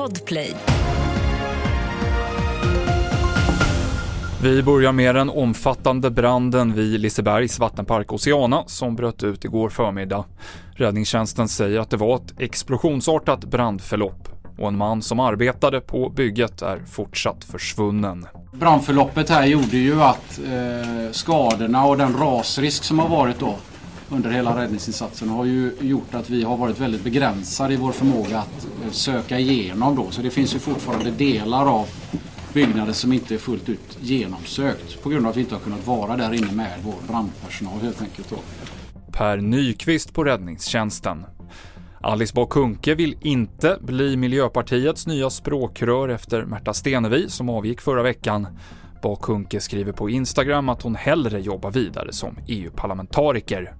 Podplay. Vi börjar med den omfattande branden vid Lisebergs vattenpark Oceana som bröt ut igår förmiddag. Räddningstjänsten säger att det var ett explosionsartat brandförlopp och en man som arbetade på bygget är fortsatt försvunnen. Brandförloppet här gjorde ju att eh, skadorna och den rasrisk som har varit då under hela räddningsinsatsen har ju gjort att vi har varit väldigt begränsade i vår förmåga att söka igenom då. Så det finns ju fortfarande delar av byggnader som inte är fullt ut genomsökt på grund av att vi inte har kunnat vara där inne med vår brandpersonal helt enkelt. Då. Per Nyqvist på räddningstjänsten. Alice Bah Kuhnke vill inte bli Miljöpartiets nya språkrör efter Märta Stenevi som avgick förra veckan. Bah Kuhnke skriver på Instagram att hon hellre jobbar vidare som EU-parlamentariker.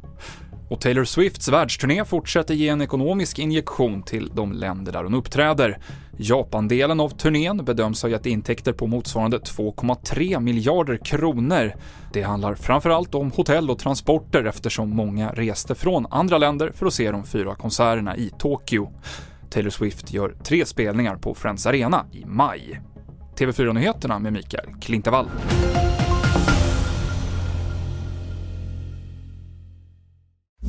Och Taylor Swifts världsturné fortsätter ge en ekonomisk injektion till de länder där hon uppträder. Japandelen av turnén bedöms ha gett intäkter på motsvarande 2,3 miljarder kronor. Det handlar framförallt om hotell och transporter eftersom många reste från andra länder för att se de fyra konserterna i Tokyo. Taylor Swift gör tre spelningar på Friends Arena i maj. TV4-nyheterna med Mikael Klintevall.